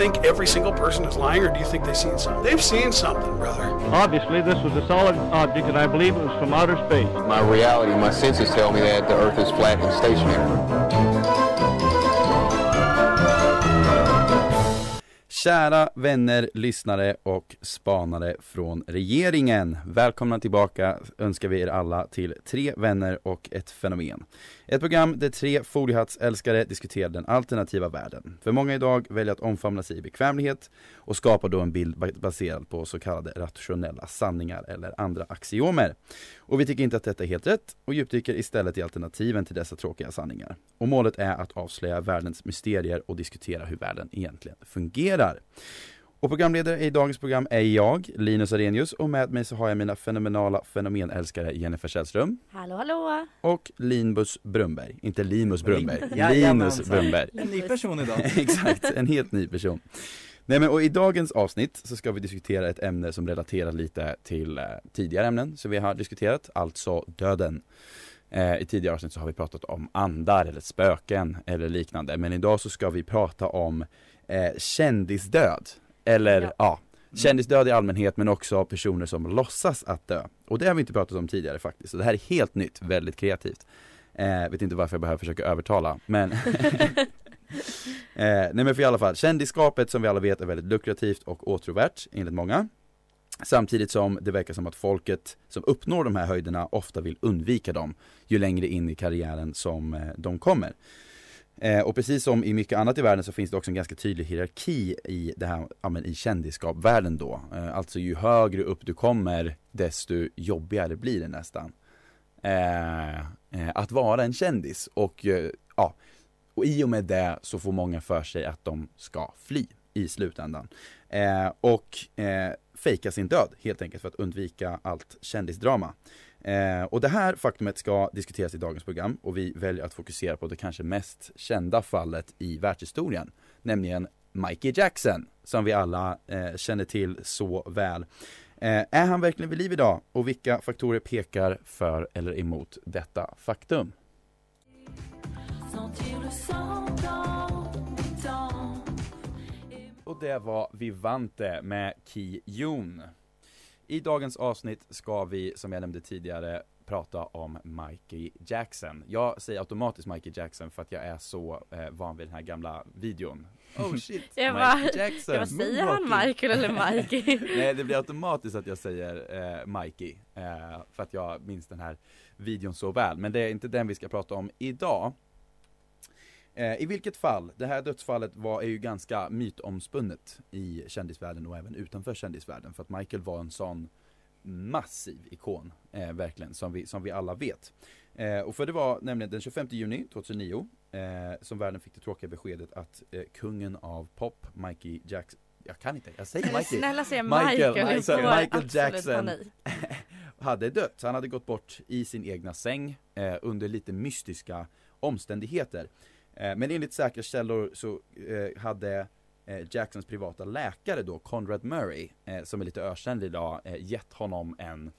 Think every single person is lying, or do you think they've seen something? They've seen something, brother. Obviously, this was a solid object, and I believe it was from outer space. My reality, my senses tell me that the Earth is flat and stationary. Kära vänner, lyssnare och spanare från regeringen. Välkomna tillbaka önskar vi er alla till Tre vänner och ett fenomen. Ett program där tre foliehattsälskare diskuterar den alternativa världen. För många idag väljer att omfamna sig i bekvämlighet och skapar då en bild baserad på så kallade rationella sanningar eller andra axiomer. Och vi tycker inte att detta är helt rätt och djupdyker istället i alternativen till dessa tråkiga sanningar. Och målet är att avslöja världens mysterier och diskutera hur världen egentligen fungerar. Och programledare i dagens program är jag, Linus Arrhenius, och med mig så har jag mina fenomenala fenomenälskare Jennifer Källström Hallå hallå! och Linus Brumberg, inte Linus Brumberg. Linus Brumberg. En ny person idag. Exakt, en helt ny person. Nej men och i dagens avsnitt så ska vi diskutera ett ämne som relaterar lite till eh, tidigare ämnen som vi har diskuterat, alltså döden. Eh, I tidigare avsnitt så har vi pratat om andar eller spöken eller liknande, men idag så ska vi prata om eh, kändisdöd. Eller ja. Ja. kändisdöd i allmänhet men också personer som låtsas att dö. Och det har vi inte pratat om tidigare faktiskt, så det här är helt nytt, väldigt kreativt. Eh, vet inte varför jag behöver försöka övertala, men Eh, nej men för i alla fall, kändisskapet som vi alla vet är väldigt lukrativt och åtråvärt enligt många. Samtidigt som det verkar som att folket som uppnår de här höjderna ofta vill undvika dem ju längre in i karriären som eh, de kommer. Eh, och precis som i mycket annat i världen så finns det också en ganska tydlig hierarki i det här, ja, men i kändisskapvärlden då. Eh, alltså ju högre upp du kommer desto jobbigare blir det nästan. Eh, eh, att vara en kändis och eh, ja, och i och med det så får många för sig att de ska fly i slutändan. Eh, och eh, fejka sin död helt enkelt för att undvika allt kändisdrama. Eh, och det här faktumet ska diskuteras i dagens program och vi väljer att fokusera på det kanske mest kända fallet i världshistorien. Nämligen Mikey Jackson, som vi alla eh, känner till så väl. Eh, är han verkligen vid liv idag? Och vilka faktorer pekar för eller emot detta faktum? Och det var Vivante med Ki Yoon. I dagens avsnitt ska vi, som jag nämnde tidigare, prata om Mikey Jackson. Jag säger automatiskt Mikey Jackson för att jag är så eh, van vid den här gamla videon. Oh shit, Jag bara, Michael Jackson, jag bara, säger han. Michael eller Mikey? Nej det blir automatiskt att jag säger eh, Mikey, eh, för att jag minns den här videon så väl. Men det är inte den vi ska prata om idag. Eh, I vilket fall, det här dödsfallet var, är ju ganska mytomspunnet i kändisvärlden och även utanför kändisvärlden. För att Michael var en sån massiv ikon, eh, verkligen, som vi, som vi alla vet. Eh, och för det var nämligen den 25 juni 2009 eh, som världen fick det tråkiga beskedet att eh, kungen av pop, Mikey Jackson, jag kan inte, jag säger Mikey, snälla säg Michael, Michael, Michael absolut Jackson. hade dött. Han hade gått bort i sin egna säng eh, under lite mystiska omständigheter. Eh, men enligt säkra källor så eh, hade eh, Jacksons privata läkare då, Conrad Murray, som är lite ökänd idag, gett honom en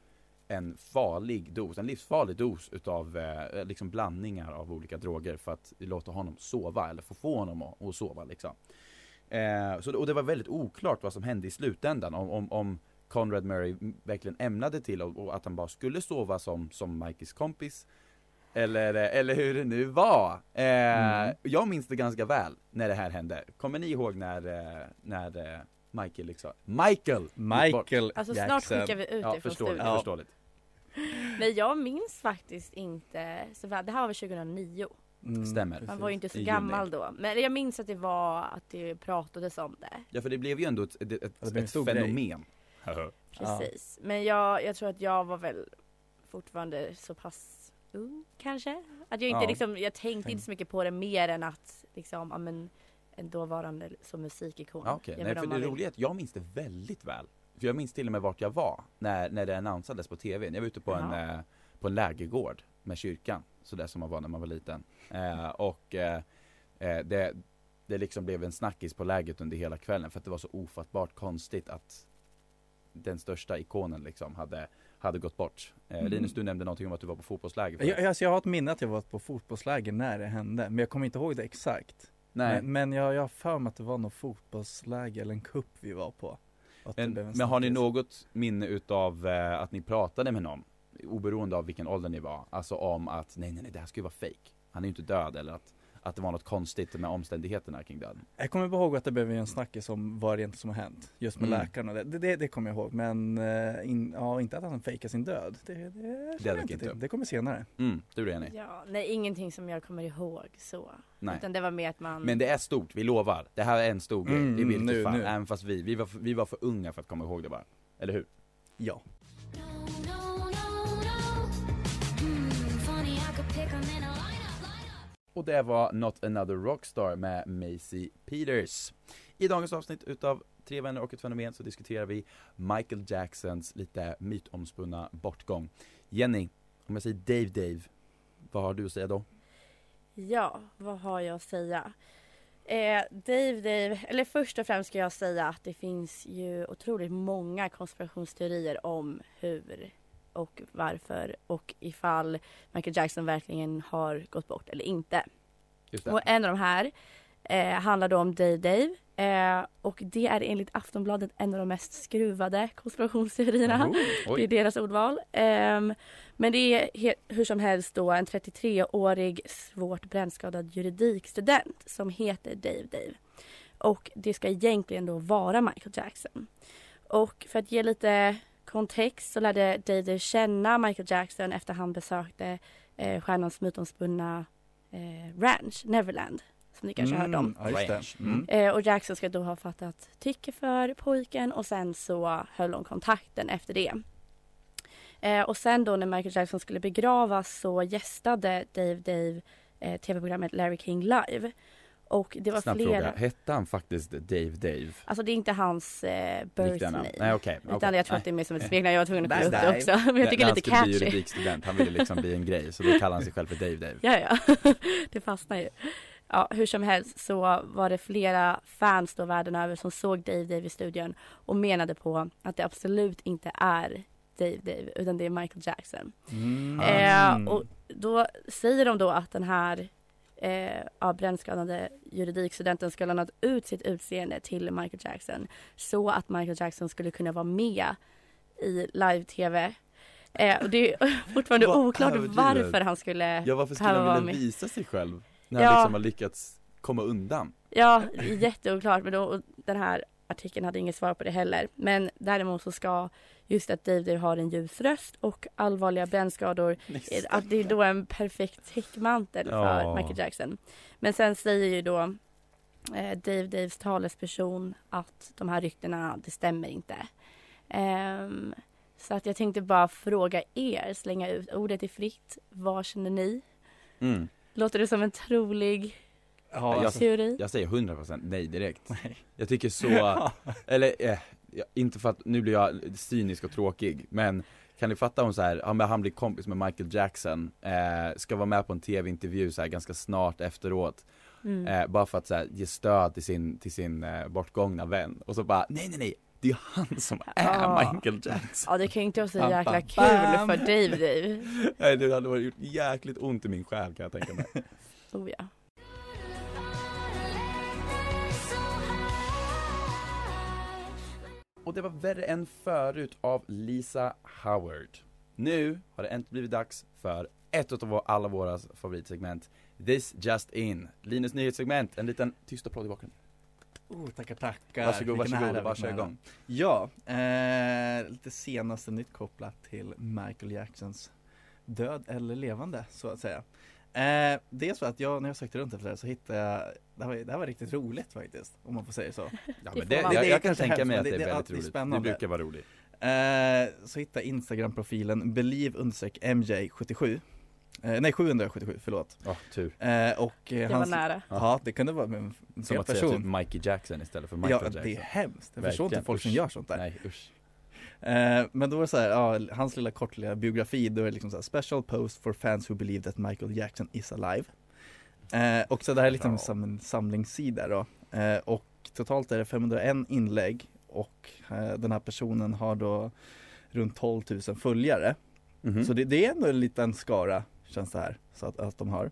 en farlig dos, en livsfarlig dos utav liksom blandningar av olika droger för att låta honom sova eller få få honom att, att sova liksom. Så, och det var väldigt oklart vad som hände i slutändan om, om, om Conrad Murray verkligen ämnade till och, och att han bara skulle sova som, som Mikes kompis eller, eller hur det nu var. Eh, Jag minns det ganska väl när det här hände. Kommer ni ihåg när, eh, när eh, Michael liksom, Michael! Michael Alltså snart Jackson. skickar vi ut Ja, det från studion. förståeligt. Nej jag minns faktiskt inte så väl. Det här var väl 2009. Mm, Stämmer. Man var ju inte så gammal då. Men jag minns att det var att det pratades om det. Ja för det blev ju ändå ett, ett, ett, ett fenomen. Precis. Men jag, jag tror att jag var väl fortfarande så pass ung kanske. Att jag inte Ja. liksom, jag tänkte inte så mycket på det mer än att liksom, ja men en dåvarande som musikikon. Ja. Jag Nej för det roliga är att jag minns det väldigt väl. För jag minns till och med vart jag var när, när det annonsades på tv. Jag var ute på en, Jaha. eh, på en lägergård med kyrkan, sådär som man var när man var liten. Eh, och eh, eh, det, det liksom blev en snackis på lägret under hela kvällen för att det var så ofattbart konstigt att den största ikonen liksom hade, hade gått bort. Eh, Mm. Linus, du nämnde någonting om att du var på fotbollsläger. Jag, alltså jag har ett minne att jag var på fotbollsläger när det hände, men jag kommer inte ihåg det exakt. Nej. Men, men jag, jag har för mig att det var något fotbollsläger eller en kupp vi var på. En men har ni något minne utav eh, att ni pratade med någon, oberoende av vilken ålder ni var, alltså om att nej nej nej det här ska ju vara fake. Han är ju inte död eller att, att det var något konstigt med omständigheterna kring döden. Jag kommer ihåg att det blev en snackis om vad det som har hänt. Just med Mm. läkaren och det. Det, det, det kommer jag ihåg. Men eh, in, ja, inte att han fejkar sin död. Det, det, det, inte inte. till. det kommer senare. Mm, du är enig? Ja, nej ingenting som jag kommer ihåg så. Nej. Utan det var mer att man Men det är stort, vi lovar. Det här är en stor grej, Mm, det vill nu, nu, fan. nu. Även fast vi, vi var, för, vi var för unga för att komma ihåg det bara. Eller hur? Ja. Och det var Not Another Rockstar med Macy Peters. I dagens avsnitt utav Tre vänner och ett fenomen så diskuterar vi Michael Jacksons lite mytomspunna bortgång. Jenny, om jag säger Dave Dave, vad har du att säga då? Ja, vad har jag att säga? Eh, Dave, Dave, eller först och främst ska jag säga att det finns ju otroligt många konspirationsteorier om hur och varför och ifall Michael Jackson verkligen har gått bort eller inte. Och en av de här eh, handlar då om Dave Dave eh, och det är enligt Aftonbladet en av de mest skruvade konspirationsteorierna. Oh, Det är deras ordval. Ehm, men det är hur som helst då en 33-årig svårt brännskadad juridikstudent som heter Dave Dave. Och det ska egentligen då vara Michael Jackson. Och för att ge lite kontext så lärde Dave känna Michael Jackson efter han besökte eh, stjärnans mytomspunna eh, ranch, Neverland. Som ni kanske har hört om. Ja, just det. Ranch. Mm. Eh, och Jackson ska då ha fattat tycke för pojken och sen så höll de kontakten efter det. Eh, och sen då när Michael Jackson skulle begravas så gästade Dave Dave eh, tv-programmet Larry King Live. Och det var Snabb flera... fråga, hette han faktiskt Dave Dave? Alltså det är inte hans eh, birth name. Nej okej. Utan okej. jag tror att det är mer som ett smeknamn. Jag var tvungen att kolla upp det också. Men jag tycker det är lite När han skulle bli catchy. juridikstudent, han ville liksom bli en grej, så då kallar han sig själv för Dave Dave. Ja, ja. det fastnar ju. Ja, hur som helst så var det flera fans då världen över som såg Dave Dave i studion och menade på att det absolut inte är Dave Dave utan det är Michael Jackson. Mm. Eh, och då säger de då att den här eh, ja, brännskadade juridikstudenten ska ha lånat ut sitt utseende till Michael Jackson så att Michael Jackson skulle kunna vara med i live-tv. Eh, och det är fortfarande Vad oklart överdrivet. varför han skulle Ja varför skulle han vilja visa sig själv? När Ja. han liksom har lyckats komma undan? Ja, jätteoklart. Men då, den här artikeln hade inget svar på det heller. Men däremot så ska just att Dave Dave har en ljus röst och allvarliga brännskador eh, att det är då en perfekt täckmantel för Ja. Michael Jackson. Men sen säger ju då eh, Dave Daves talesperson att de här ryktena, det stämmer inte. Ehm, så att jag tänkte bara fråga er, slänga ut ordet är fritt. Vad känner ni? Mm. Låter det som en trolig Ja, jag- alltså, teori? Jag säger 100% nej direkt. nej. Jag tycker så, eller eh, inte för att, nu blir jag cynisk och tråkig, men kan ni fatta om så här, ja, men han blir kompis med Michael Jackson, eh, ska vara med på en tv-intervju så här ganska snart efteråt, Mm. eh, bara för att så här, ge stöd till sin, till sin eh, bortgångna vän, och så bara, nej nej nej, det är han som är Ja. Michael Jackson. Ja det kan ju inte vara så jäkla bam, kul bam. för Dave Dave. Nej det hade varit gjort jäkligt ont i min själ kan jag tänka mig. Oh, ja. Och det var värre än förut av Lisa Howard. Nu har det äntligen blivit dags för ett av alla våra favoritsegment, This Just In. Linus nyhetssegment, en liten tyst applåd i bakgrunden. Oh, tackar tackar. Varsågod, varsågod, vilken kör igång. Ja, eh, lite senaste nytt kopplat till Michael Jacksons död eller levande så att säga. Eh, det är så att jag, när jag sökte runt efter det så hittade jag, det här, var, det här var riktigt roligt faktiskt, om man får säga så. Ja, Det men det, jag, Det är jag kan tänka mig att det- det är det är väldigt alltid roligt. spännande. Det brukar vara roligt. Eh, så hittade jag Instagram-profilen believe MJ77 eh, Nej 777, förlåt. Ja, tur. Eh, och eh, Det var hans, nära. Ja, det kunde vara en Som fel att säga person. typ Mikey Jackson istället för Michael ja, Jackson. det är hemskt. Jag förstår inte folk som usch. gör sånt där. Nej usch. Eh, men då var det så här, ja, hans lilla kortliga biografi, då är det liksom så här, special post for fans who believe that Michael Jackson is alive. Eh, och så det här är liksom som en samlingssida då. Eh, och totalt är det 501 inlägg och eh, den här personen har då runt 12 000 följare. Mhm. Så det, det är ändå en liten skara känns det här, så att, att de har.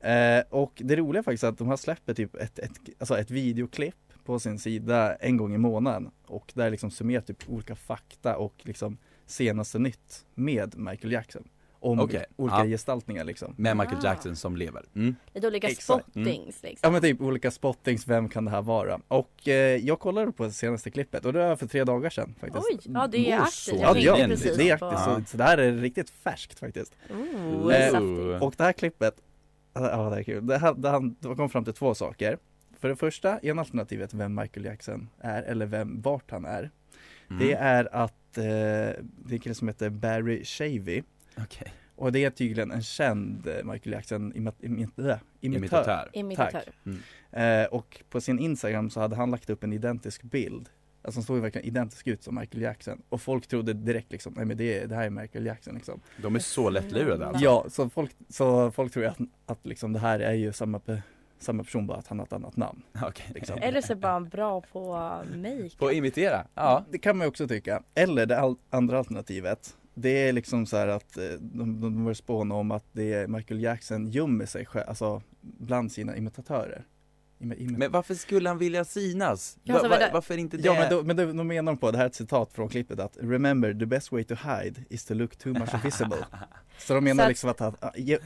Eh, och det roliga är faktiskt att de har släppt typ ett, ett, alltså ett videoklipp på sin sida en gång i månaden och där liksom summerar typ olika fakta och liksom senaste nytt med Michael Jackson. Om Okej, olika ja. gestaltningar liksom. Med Michael Ah. Jackson som lever. Mm. Lite olika Exakt. Mm. spottings liksom. Ja men typ olika spottings, vem kan det här vara? Och eh, jag kollade på det senaste klippet och det var för tre dagar sedan faktiskt. Oj, ja det är aktivt. så Ja, Jag det, ja, precis det är aktivt, så, så det här är riktigt färskt faktiskt. Oh, Eh. Och det här klippet, ja det är kul, det, här, det, han, det kom fram till två saker. För det första, ena alternativet vem Michael Jackson är, eller vem, vart han är. Mm. Det är att, eh, det är en kille som heter Barry Shavy. Okej. Och det är tydligen en känd eh, Michael Jackson imit, imitör. Imitatör. Imitatör. Eh, och på sin Instagram så hade han lagt upp en identisk bild. Alltså han såg ju verkligen identisk ut som Michael Jackson. Och folk trodde direkt liksom, nej men det, det här är Michael Jackson liksom. De är så lättlurade alltså. Ja, så folk, så folk tror att, att liksom det här är ju samma, samma person bara att han har ett annat namn. Okej. Liksom. Eller så är bara bra på make. På att imitera? Ja. Det kan man ju också tycka. Eller det andra alternativet. Det är liksom så här att eh, de, de börjar spåna om att det är Michael Jackson gömmer sig själv, alltså bland sina imitatörer. Imi- imi- Men varför skulle han vilja synas? Ja, Va, så va, vänta. varför inte det? Ja men, då, men då, då menar de på, det här är ett citat från klippet att Remember the best way to hide is to look too much visible. Så de menar Så att- liksom att han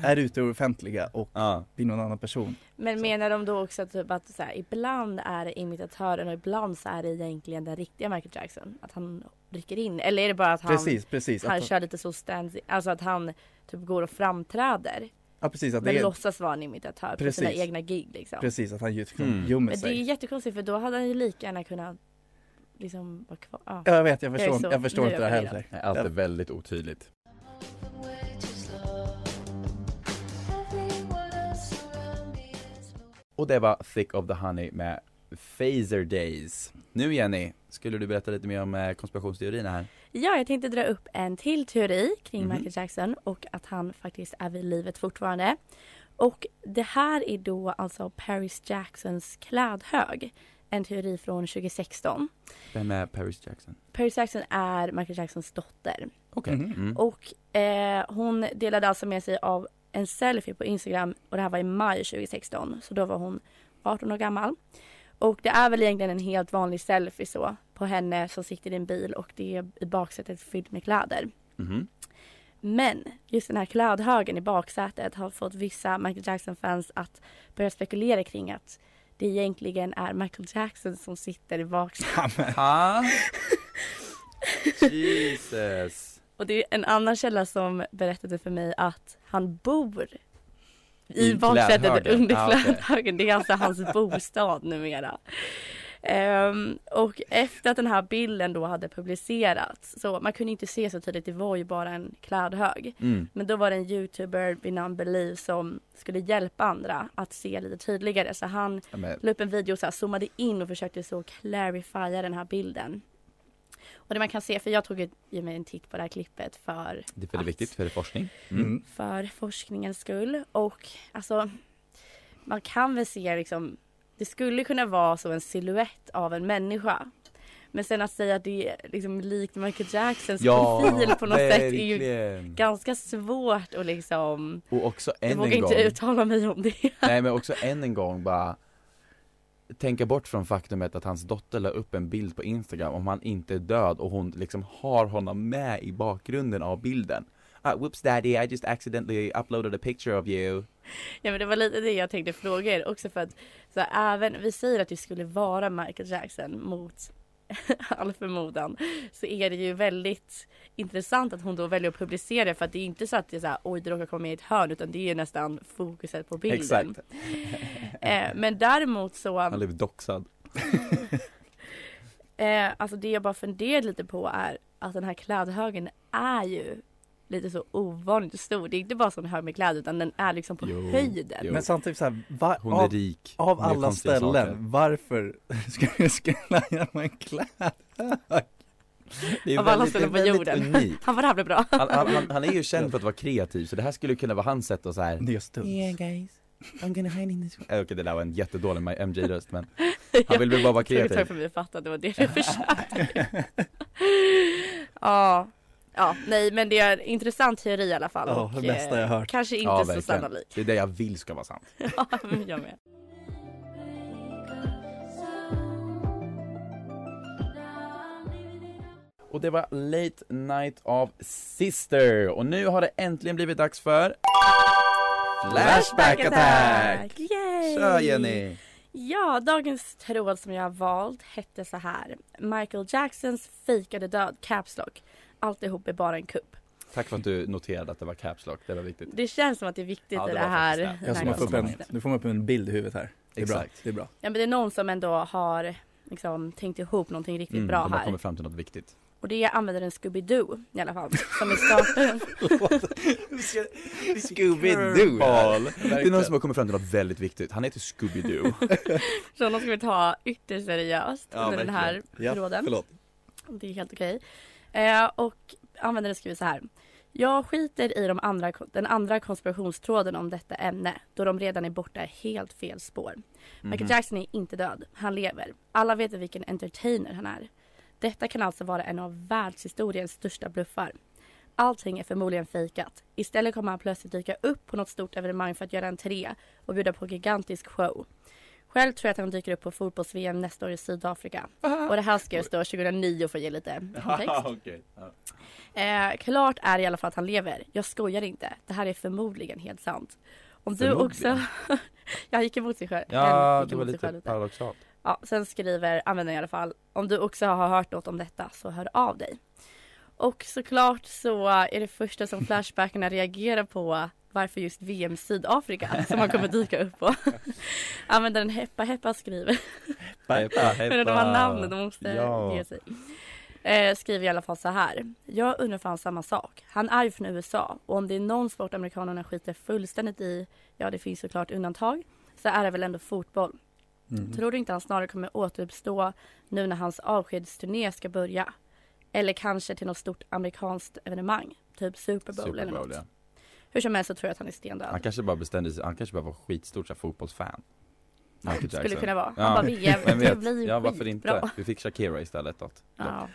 är ute ur offentliga och Ja. blir någon annan person. Men Så. menar de då också typ att så här, ibland är det imitatören och ibland så är det egentligen den riktiga Michael Jackson? Att han rycker in? Eller är det bara att han, Precis, precis. han att, kör lite så stand alltså att han typ går och framträder ja, precis, att men det är, låtsas vara en imitatör på sina egna gig liksom. precis, att han Mm. gömmer Men det är sig. jättekonstigt för då hade han ju lika gärna kunnat liksom vara kvar. Ja. Ja, jag vet, jag Jag förstår, så- jag förstår inte det jag heller. Allt är väldigt otydligt. Och det var Thick of the Honey med Phaser Days. Nu Jenny, skulle du berätta lite mer om eh, konspirationsteorierna här? ja, jag tänkte dra upp en till teori kring Mhm. Michael Jackson och att han faktiskt är vid livet fortfarande. Och det här är då alltså Paris Jacksons klädhög. En teori från 2016. Vem är Paris Jackson? Paris Jackson är Michael Jacksons dotter. Okej. Mhm. Mm. Och eh, hon delade alltså med sig av en selfie på Instagram och det här var i maj 2016. Så då var hon 18 år gammal. Och det är väl egentligen en helt vanlig selfie så på henne som sitter i en bil och det är i baksätet fyllt med kläder. Mhm. Men just den här klädhögen i baksätet har fått vissa Michael Jackson-fans att börja spekulera kring att det egentligen är Michael Jackson som sitter i baksätet. Jesus. Och det är en annan källa som berättade för mig att han bor i, I baksätet klädhögen. under Ah, klädhögen. Det är alltså hans bostad numera. Ehm, och efter att den här bilden då hade publicerats så man kunde inte se så tydligt, det var ju bara en klädhög. Mm. Men då var det en youtuber vid namn Believe som skulle hjälpa andra att se lite tydligare så han Ja, men, la upp en video och så här, zoomade in och försökte så clarifiera den här bilden. Och det man kan se, för jag tog ju- mig en titt på det här klippet för, det är väldigt att- viktigt för forskning. Mm. Mm. för forskningens skull. Och alltså, man kan väl se liksom, det skulle kunna vara så en siluett av en människa. Men sen att säga att det är liksom likt Michael Jacksons profil på något sätt är ju verkligen. ganska svårt att liksom, Och också jag än vågar en gång. inte uttala mig om det. Nej men också än en gång bara Tänka bort från faktumet att hans dotter la upp en bild på Instagram om han inte är död och hon liksom har honom med i bakgrunden av bilden. Uh, Whoops daddy, I just accidentally uploaded a picture of you. Ja men det var lite det jag tänkte fråga er också för att så här, även, vi säger att det skulle vara Michael Jackson mot all förmodan så är det ju väldigt intressant att hon då väljer att publicera för att det är inte så att det är så här, oj det råkar komma med i ett hörn utan det är nästan fokuset på bilden. Exakt, Eh, men däremot så, han blev doxad eh, alltså det jag bara funderar lite på är att den här klädhögen är ju lite så ovanligt stor. Det är inte bara sån hög med kläder udan den är liksom på Jo, höjden. jo. Men samtidigt så här, va, Hon är av, rik av gör alla ställen, saker. varför ska, ska jag göra en klädhög? Det är Av alla väldigt- ställen det är på jorden. unikt. Han var det här blir bra. Han, han, han, han är ju känd för att vara kreativ så det här skulle kunna vara hans sätt att så här. Det är studs. Yeah guys, I'm gonna hide in this äh, Okej det där var en jättedålig MJ-röst men Han vill väl bara vara kreativ. Tack för att vi fattade, det var det du försökte. ja, ja, nej men det är en intressant teori i alla fall. Ja, och, det bästa jag eh, hört. Kanske inte Ja, så verkligen. sannolik. Det är det jag vill ska vara sant ja, jag med. Och det var Late Night of Sister och nu har det äntligen blivit dags för Flashback Attack! Yay! Kör Jenny! Ja, dagens tråd som jag har valt hette så här. Michael Jacksons fejkade död, Caps Lock. Alltihop är bara en kupp. Tack för att du noterade att det var Caps Lock, det var viktigt Det känns som att det är viktigt Ja, det i det här. det. Jag som här upp en, nu får man upp en bild i huvudet här. Det är bra, Exakt. det är bra. Ja men det är någon som ändå har liksom tänkt ihop någonting riktigt mm, bra De har här. kommit fram till något viktigt Och det använder en Scooby-Doo i alla fall. Som är starten. Scooby-Doo Det är någon som har kommit fram till något väldigt viktigt, han heter Scooby-Doo Så de ska vi ta ytterst seriöst Ja, under den här verkligen. Ja, tråden. förlåt. Det är helt okej. Eh, och användaren skriver så här. Jag skiter i de andra, den andra konspirationstråden om detta ämne då de redan är borta helt fel spår. Michael Mhm. Jackson är inte död. Han lever. Alla vet vilken entertainer han är. Detta kan alltså vara en av världshistoriens största bluffar. Allting är förmodligen fejkat. Istället kommer han plötsligt dyka upp på något stort evenemang för att göra entré och bjuda på gigantisk show. Själv tror jag att han dyker upp på fotbolls-VM nästa år i Sydafrika. Och det här skrevs då 2009 för att ge lite kontext. Ja. Eh, klart är i alla fall att han lever. Jag skojar inte. Det här är förmodligen helt sant. Om du också... jag gick emot sig själv. Ja, det var lite lite. paradoxalt Ja, sen skriver användaren i alla fall. Om du också har hört något om detta så hör av dig. Och såklart så är det första som Flashbackarna reagerar på varför just VM Sydafrika som han kommer dyka upp på. Användaren Heppa Heppa skriver. Heppa, Men de har namn, de måste Ja. ge sig. Eh, skriver i alla fall så här. Jag undrar fan samma sak. Han är ju från USA och om det är någon sport amerikanerna skiter fullständigt i, ja det finns såklart undantag, så är det väl ändå fotboll. Mm. Tror du inte han snarare kommer återuppstå nu när hans avskedsturné ska börja? Eller kanske till något stort amerikanskt evenemang, typ Super Bowl, Super eller Bowl något. ja. Hur som helst så tror jag att han är stendöd. Han kanske bara bestämde sig, han kanske bara var skitstort så här, fotbollsfan Michael Skulle Jackson. kunna vara. Ja, Han bara VM, Vem det blir Ja varför inte? Vi fick Shakira istället då Ja.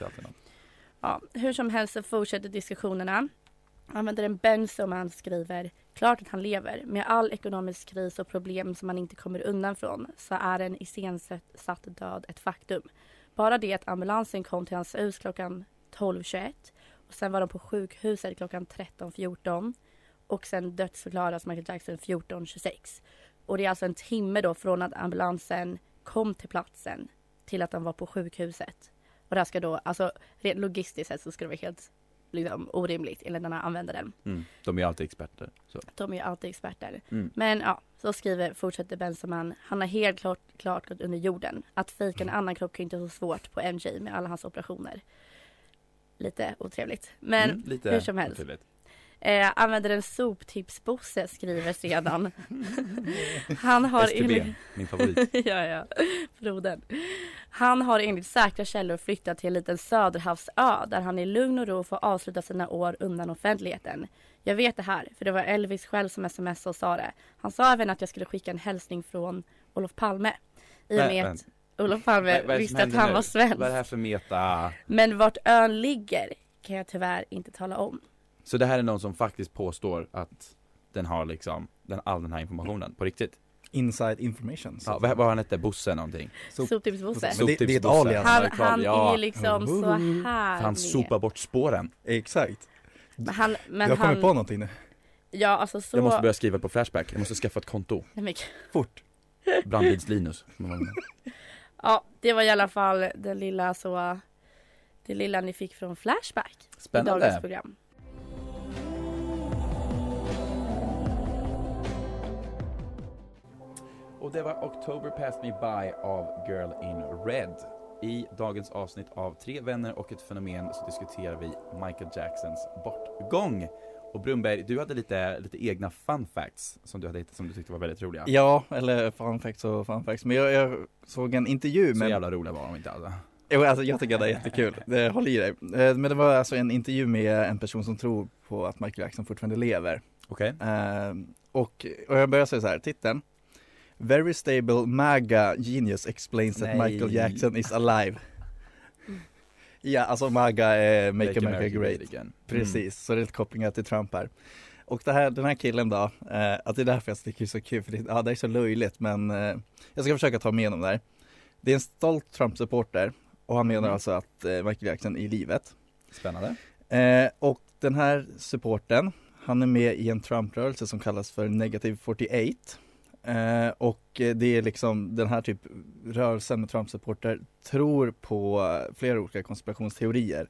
Ja, hur som helst så fortsätter diskussionerna. Användaren Benzoman skriver Klart att han lever. Med all ekonomisk kris och problem som han inte kommer undan från så är en iscensatt död ett faktum. Bara det att ambulansen kom till hans hus klockan 12.21 och sen var de på sjukhuset klockan 13.14 och sen dödsförklaras Michael Jackson 14.26. Och det är alltså en timme då från att ambulansen kom till platsen till att de var på sjukhuset. Och det här ska då, alltså rent logistiskt sett så ska det vara helt liksom, orimligt enligt den här användaren. Mm. De är alltid experter så. De är alltid experter. Mm. Men ja, så skriver, fortsätter Benjamin, han har helt klart, klart gått under jorden. Att fejka en annan kropp kan inte vara så svårt på MJ med alla hans operationer. Lite otrevligt. Men Mm, lite hur som helst. otydligt. Eh, användaren Soptips-Bosse skriver sedan. han har STB, min favorit ja, ja. Brodern. Han har enligt säkra källor flyttat till en liten söderhavsö där han i lugn och ro får avsluta sina år undan offentligheten. Jag vet det här, för det var Elvis själv som smsade och sa det. Han sa även att jag skulle skicka en hälsning från Olof Palme. I och Men- med men- att Olof Palme som visste att han nu? var svensk. Vad är det här för meta? Men vart ön ligger kan jag tyvärr inte tala om. Så det här är någon som faktiskt påstår att den har liksom, den, all den här informationen på riktigt? Inside information. Ja, vad, vad han hette, Bosse någonting? Sop- Soptips-Bosse. Det, det är ett alias. Han, han ja. är liksom så här Han sopar bort spåren Exakt. Han, men jag kommer han, på någonting nu. Ja, alltså så... Jag måste börja skriva på Flashback, jag måste skaffa ett konto Nej, men- Fort. Brandbids-Linus Ja, det var i alla fall det lilla så det lilla ni fick från Flashback i dagens Spännande! program. Och det var October Passed Me By av Girl in Red I dagens avsnitt av Tre vänner och ett fenomen så diskuterar vi Michael Jacksons bortgång Och Brunberg, du hade lite, lite egna fun facts som du hade hittat som du tyckte var väldigt roliga Ja, eller fun facts och fun facts. Men jag, jag såg en intervju Så med jävla roliga var de inte alltså Jo, alltså jag tycker det är jättekul, det håller i dig. Eh, Men det var alltså en intervju med en person som tror på att Michael Jackson fortfarande lever. Okej. Eh, och, och jag börjar säga så här, titeln. Very stable MAGA genius explains that Nej. Michael Jackson is alive. Ja, alltså MAGA är Make, America, Great. again. Precis, så det är lite kopplingar till Trump här. Och det här, den här killen då, eh, att det är därför jag tycker det är så kul, för det, ja, det är så löjligt men eh, jag ska försöka ta mig igenom det här. Det är en stolt Trump-supporter och han menar Mm. alltså att eh, Michael Jackson är i livet. Spännande. Eh, och den här supporten, han är med i en Trump-rörelse som kallas för Negative 48. Eh, och det är liksom den här typ rörelsen med Trump-supporter tror på flera olika konspirationsteorier.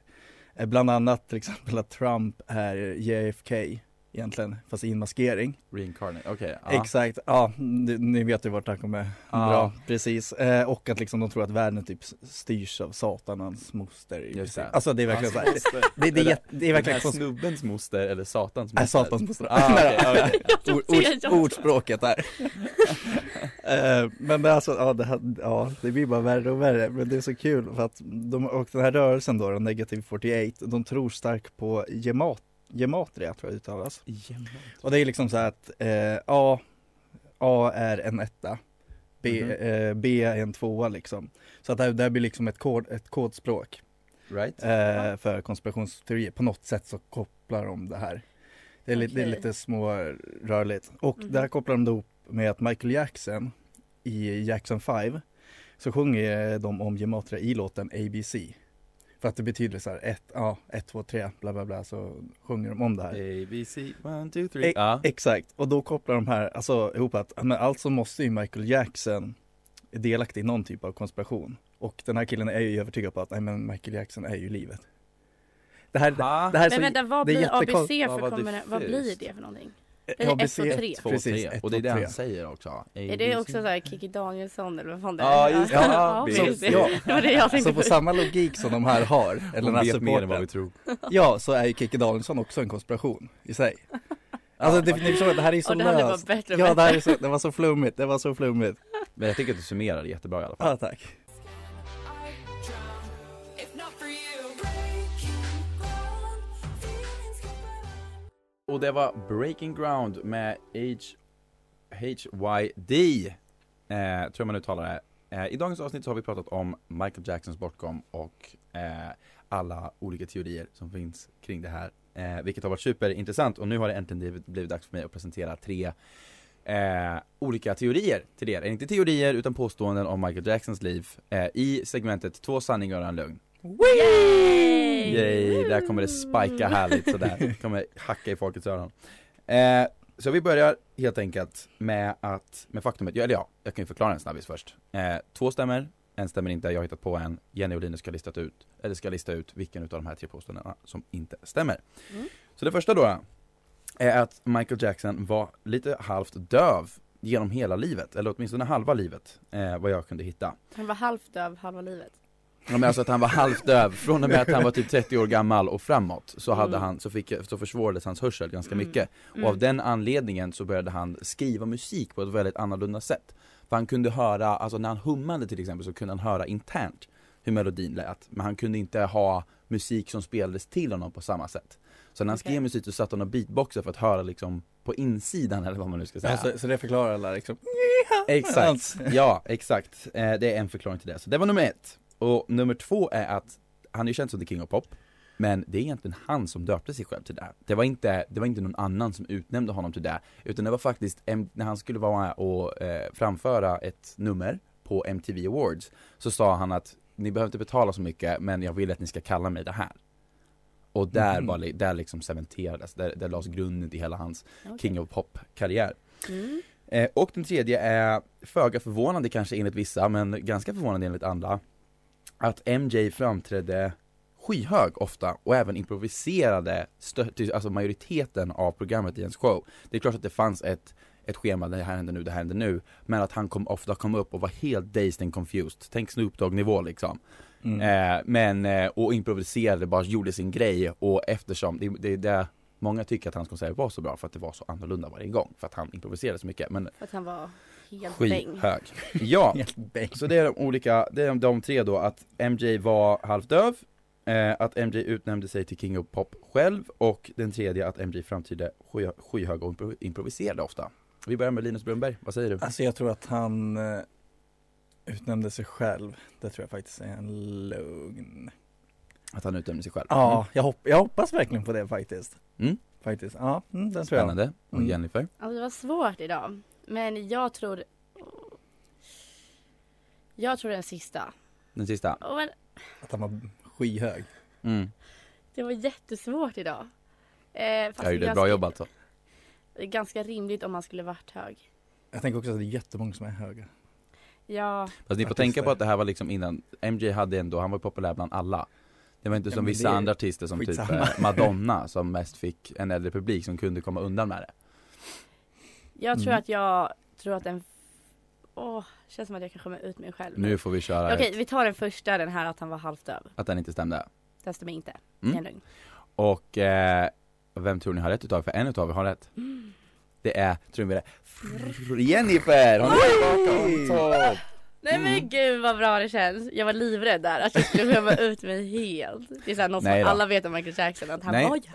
Eh, bland annat till exempel att Trump är JFK egentligen, fast i en maskering. Reincarnate, okej. ja. Exakt, ja ni, ni vet ju vart han kommer Ja. bra, precis. Eh, och att liksom de tror att världen typ styrs av Satan och hans moster. Just det. Alltså det är verkligen Hans så här, det, det, är, det är verkligen Den här snubbens moster eller satans Nej, moster? satans moster. Ah, okej, okej. ord, ord, ordspråket där. Eh, men det är alltså, ja det, här, ja det blir bara värre och värre. Men det är så kul för att de, och den här rörelsen då, Negative 48, de tror starkt på gemat, gematria tror jag det uttalas. Och det är liksom så här att eh, A, A är en etta, B, Mhm. eh, B är en tvåa liksom. Så att det, här- det blir liksom ett, kod, ett kodspråk Right? eh, för konspirationsteorier. På något sätt så kopplar de det här. Det är, lite, det är lite små rörligt. Och Mhm. det här kopplar de då ihop med att Michael Jackson i Jackson 5 så sjunger de om gematria i låten ABC. För att det betyder så här ett, ja, ett, två, tre, bla bla bla så sjunger de om det här. A, B, C, one, two, three. E- Ja. Exakt, och då kopplar de här alltså ihop att men alltså måste ju Michael Jackson delaktig i någon typ av konspiration. Och den här killen är ju övertygad på att nej men Michael Jackson är ju livet. Det här, det, det här är Men så, vänta, vad blir ABC för vad kombina- Vad blir det för någonting? Eller två, tre. Två, Precis, tre. ett, Och det är det han säger också. A, Är det också såhär Kikki Danielsson eller vad fan det är? Ja, just. Ja, Ja, precis. ja. Det var det jag tänkte Så på samma logik som de här har, eller den här vet mer än vad vi tror. ja så är ju Kikki Danielsson också en konspiration i sig. Alltså det, ni förstår, det här är ju så Och löst. och Ja det, här är så, det var så flummigt, det var så flummigt. Men jag tycker att du summerar det jättebra i alla fall. Ja tack. Och det var Breaking Ground med H... HYD. Eh, tror jag man uttalar det. Eh, I dagens avsnitt så har vi pratat om Michael Jacksons bortgång och eh, alla olika teorier som finns kring det här. Eh, vilket har varit superintressant och nu har det äntligen blivit, blivit dags för mig att presentera tre eh, olika teorier till er. Inte teorier utan påståenden om Michael Jacksons liv eh, i segmentet Två sanningar och en lögn. Yay! Yay, där kommer det spika härligt sådär, kommer hacka i folkets öron. Eh, Så vi börjar helt enkelt med att, med faktumet, ja, eller ja, jag kan ju förklara en snabbis först. Eh, Två stämmer, en stämmer inte, jag har hittat på en. Jenny och Linus ska listat ut, eller ska lista ut vilken utav de här tre påståendena som inte stämmer. Mm. Så det första då är att Michael Jackson var lite halvt döv genom hela livet, eller åtminstone halva livet, eh, vad jag kunde hitta. Han var halvt döv halva livet. Ja men alltså att han var halvt döv, från och med att han var typ 30 år gammal och framåt så hade Mm. han, så, fick, så försvårades hans hörsel ganska Mm. mycket Mm. Och av den anledningen så började han skriva musik på ett väldigt annorlunda sätt För han kunde höra, alltså när han hummade till exempel så kunde han höra internt hur melodin lät Men han kunde inte ha musik som spelades till honom på samma sätt Så när han Okej. skrev musik så satt han och beatboxade för att höra liksom på insidan eller vad man nu ska säga Alltså, så det förklarar alla liksom. Exakt, ja exakt. Eh, det är en förklaring till det. Så det var nummer ett. Och nummer två är att han är ju känd som the king of pop. Men det är egentligen han som döpte sig själv till det. Det var inte, det var inte någon annan som utnämnde honom till det. Utan det var faktiskt, när han skulle vara och eh, framföra ett nummer på MTV Awards Så sa han att ni behöver inte betala så mycket men jag vill att ni ska kalla mig det här. Och där Mhm. var, där liksom cementerades, där, där lades grunden till hela hans Okej. King of Pop-karriär. Mm. Eh, och den tredje är föga förvånande kanske enligt vissa, men ganska förvånande enligt andra. Att MJ framträdde skyhög ofta och även improviserade alltså majoriteten av programmet i ens show. Det är klart att det fanns ett, ett schema, det här händer nu, det här händer nu. Men att han kom, ofta kom upp och var helt dazed and confused. Tänk Snoop Dogg nivå liksom. Mm. Eh, men, eh, och improviserade, bara gjorde sin grej och eftersom, det, det är det Många tycker att hans konserter var så bra för att det var så annorlunda varje gång, för att han improviserade så mycket. Men För att han var helt bäng. skithög. Ja, Helt bänk. så det är de olika, det är de tre då, att MJ var halvdöv, eh, att MJ utnämnde sig till King of Pop själv och den tredje att MJ sky, skyhög och impro- improviserade ofta. Vi börjar med Linus Brunnberg, vad säger du? Alltså jag tror att han eh, utnämnde sig själv. Det tror jag faktiskt är en lugn. Att han utnämnde sig själv? Ja, jag, hopp- jag hoppas verkligen på det faktiskt. Mm. Faktiskt, ja, mm, den tror jag. Spännande. Och Mm. Jennifer? Alltså det var svårt idag. Men jag tror... Jag tror den sista. Den sista? Oh, men Att han var skyhög. Mm. det var jättesvårt idag. Eh, fast Jag gjorde det är ett bra jobb alltså. Det är ganska rimligt om man skulle varit hög. Jag tänker också att det är jättemånga som är höga. Ja, Fast ni får Artister. tänka på att det här var liksom innan, MJ hade ändå, han var populär bland alla Det var inte Ja, som vissa andra artister som typ skitsamma. eh, Madonna som mest fick en äldre publik som kunde komma undan med det jag tror Mm. att jag tror att den... Åh, känns som att jag kan skämma ut mig själv. Nu får vi köra Okej, ett, vi tar den första, den här att han var halvt döv. att den inte stämde Den stämmer inte. Mm. Det är en lögn. Och eh, vem tror ni har rätt utav? För en utav er har rätt Det är, tror ni det är Jennifer! Hon är tillbaka on top! Nej men Mm. gud vad bra det känns. Jag var livrädd där att jag skulle skämma ut mig helt. Det är såhär något Nej som alla vet om Michael Jackson, att han Nej. var halvt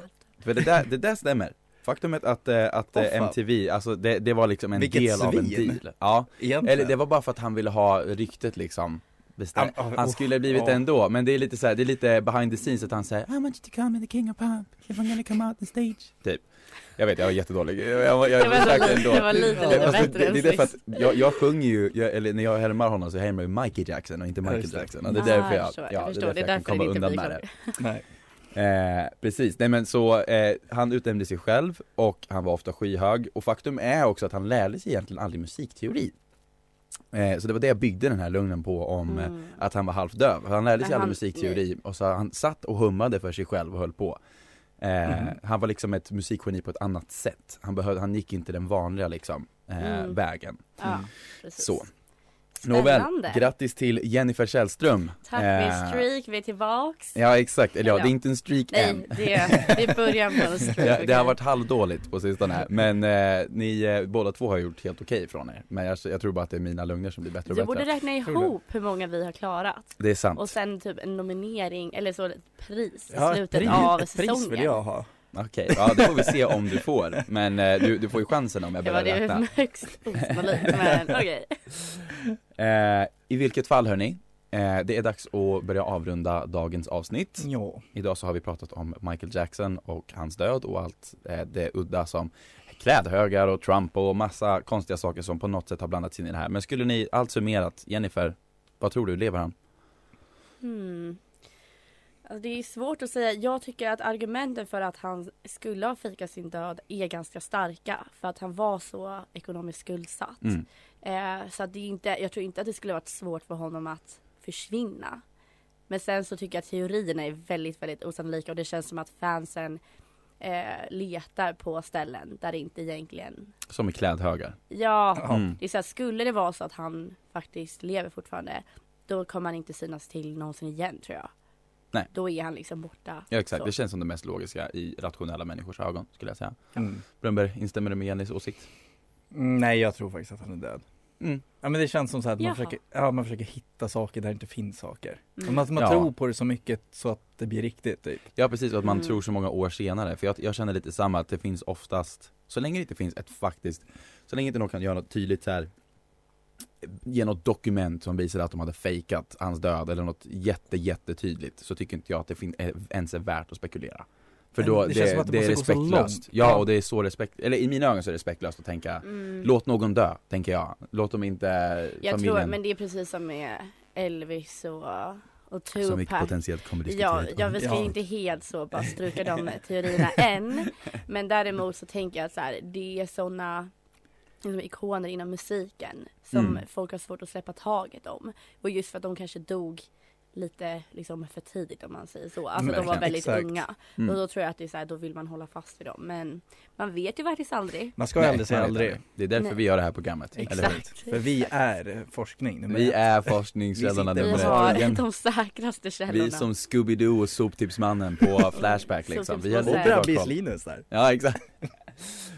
För det där, det där stämmer Faktumet att, eh, att eh, Åh, fan. MTV, alltså det, det var liksom en Vilket del av en svin. deal Ja, Egentligen. eller det var bara för att han ville ha ryktet liksom bestämt. Han oh, skulle ha blivit det ändå, men det är lite så här, det är lite behind the scenes att han säger I want you to come in the king of pop, if I'm gonna come out on stage Typ Jag vet, jag var jättedålig, jag, jag, jag, Det var lite- ändå det var lite, fast bättre det, än det är att jag, jag sjunger ju, jag, eller när jag härmar honom så härmar jag Michael Jackson och inte Michael. Jackson. Och det är Ah, därför jag ja, jag förstår. det är därför jag kan komma undan med det. Nej. Eh, precis, nej men så eh, han utnämnde sig själv och han var ofta skyhög. Och faktum är också att han lärde sig egentligen aldrig musikteori. Eh, Så det var det jag byggde den här lugnen på om eh, Mm. att han var halvdöv. Han lärde sig aldrig musikteori. Och så han satt och hummade för sig själv och höll på eh, Mhm. Han var liksom ett musikgeni på ett annat sätt Han, behövde, han gick inte den vanliga liksom eh, Mm. vägen Ja, precis. Så. Nåväl, grattis till Jennifer Källström Tack Eh, min streak, vi är tillbaks. Ja exakt, eller ja, det är inte en streak Nej, än det är, det är början på en streak. det, det har varit halvdåligt på sistone, men eh, ni eh, båda två har gjort helt okej från er Men jag, jag tror bara att det är mina lögner som blir bättre och Du bättre borde räkna du? ihop hur många vi har klarat. Det är sant, Och sen typ en nominering, eller så ett pris i Ja, slutet pris, av ett säsongen. pris vill jag ha. okej, ja det får vi se om du får Men eh, du, du får ju chansen om jag Det var börjar det räkna högst osannolikt, men okej. Eh, I vilket fall hörni, eh, det är dags att börja avrunda dagens avsnitt Ja. Idag så har vi pratat om Michael Jackson och hans död och allt eh, det udda som klädhögar och Trump och massa konstiga saker som på något sätt har blandats in i det här Men skulle ni, allt summerat, Jennifer, vad tror du, lever han? Hmm. Alltså det är svårt att säga. Jag tycker att argumenten för att han skulle ha fikat sin död är ganska starka. För att han var så ekonomiskt skuldsatt. Mm. Eh, så att det är inte, jag tror inte att det skulle varit svårt för honom att försvinna. Men sen så tycker jag att teorierna är väldigt, väldigt osannolika och det känns som att fansen eh, letar på ställen där det inte egentligen Som i klädhögar Ja, Ja. Mm. det är så här, skulle det vara så att han faktiskt lever fortfarande då kommer han inte synas till någonsin igen tror jag. Nej. Då är han liksom borta. Ja exakt, Så. det känns som det mest logiska i rationella människors ögon skulle jag säga Mm. Brunnberg, instämmer du med Jennys åsikt? Mm, Nej jag tror faktiskt att han är död. Mm. Ja men det känns som så att man försöker, ja, man försöker hitta saker där det inte finns saker. Mm. Man, man Ja. tror på det så mycket så att det blir riktigt typ. Ja precis, och att man Mm. tror så många år senare, för jag, jag känner lite samma att det finns oftast Så länge det inte finns ett faktiskt Så länge inte någon kan göra något tydligt så här Ge något dokument som visar att de hade fejkat hans död eller något jätte jättetydligt Så tycker inte jag att det fin- eh, ens är värt att spekulera För då, det det, känns som att det det, är respektlöst. Ja och det är så respekt, eller i mina ögon så är det respektlöst att tänka Mm. Låt någon dö, tänker jag. Låt dem inte, Jag familjen tror, men det är precis som med Elvis och, och som vi Tupac. potentiellt kommer diskutera Ja, ja, vi ska Ja. inte helt så bara stryka de teorierna än. Men däremot så tänker jag att så här, det är sådana liksom, ikoner inom musiken som Mm. folk har svårt att släppa taget om. Och just för att de kanske dog lite liksom för tidigt om man säger så. Alltså de Verkligen. var väldigt Exakt. unga. Mm. Och då tror jag att det är så här, då vill man hålla fast vid dem. Men man vet ju faktiskt aldrig. Man ska Nej, aldrig säga aldrig. Det är därför Nej. vi gör det här programmet. Eller hur? Exakt. För vi är forskning nummer Vi är forskningskällorna Vi Vi nummer med har de säkraste källorna. Vi som Scooby-Doo och Soptipsmannen på Flashback liksom. Vi har Och bra Brabbis koll. Linus där. Ja, exakt.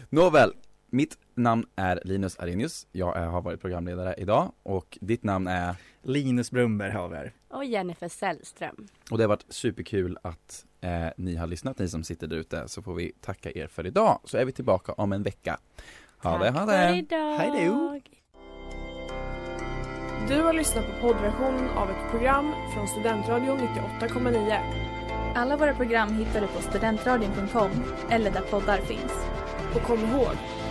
Nåväl, mitt namn är Linus Arrhenius. Jag har varit programledare idag och ditt namn är Linus Brumberg har vi här. Och Jennifer Sällström. och det har varit superkul att eh, ni har lyssnat, ni som sitter där ute, så får vi tacka er för idag. Så är vi tillbaka om en vecka. Ha det, ha Tack för det! idag. Hej då. Du har lyssnat på poddversionen av ett program från Studentradion 98,9. Alla våra program hittar du på studentradion.com eller där poddar finns. Och kom ihåg,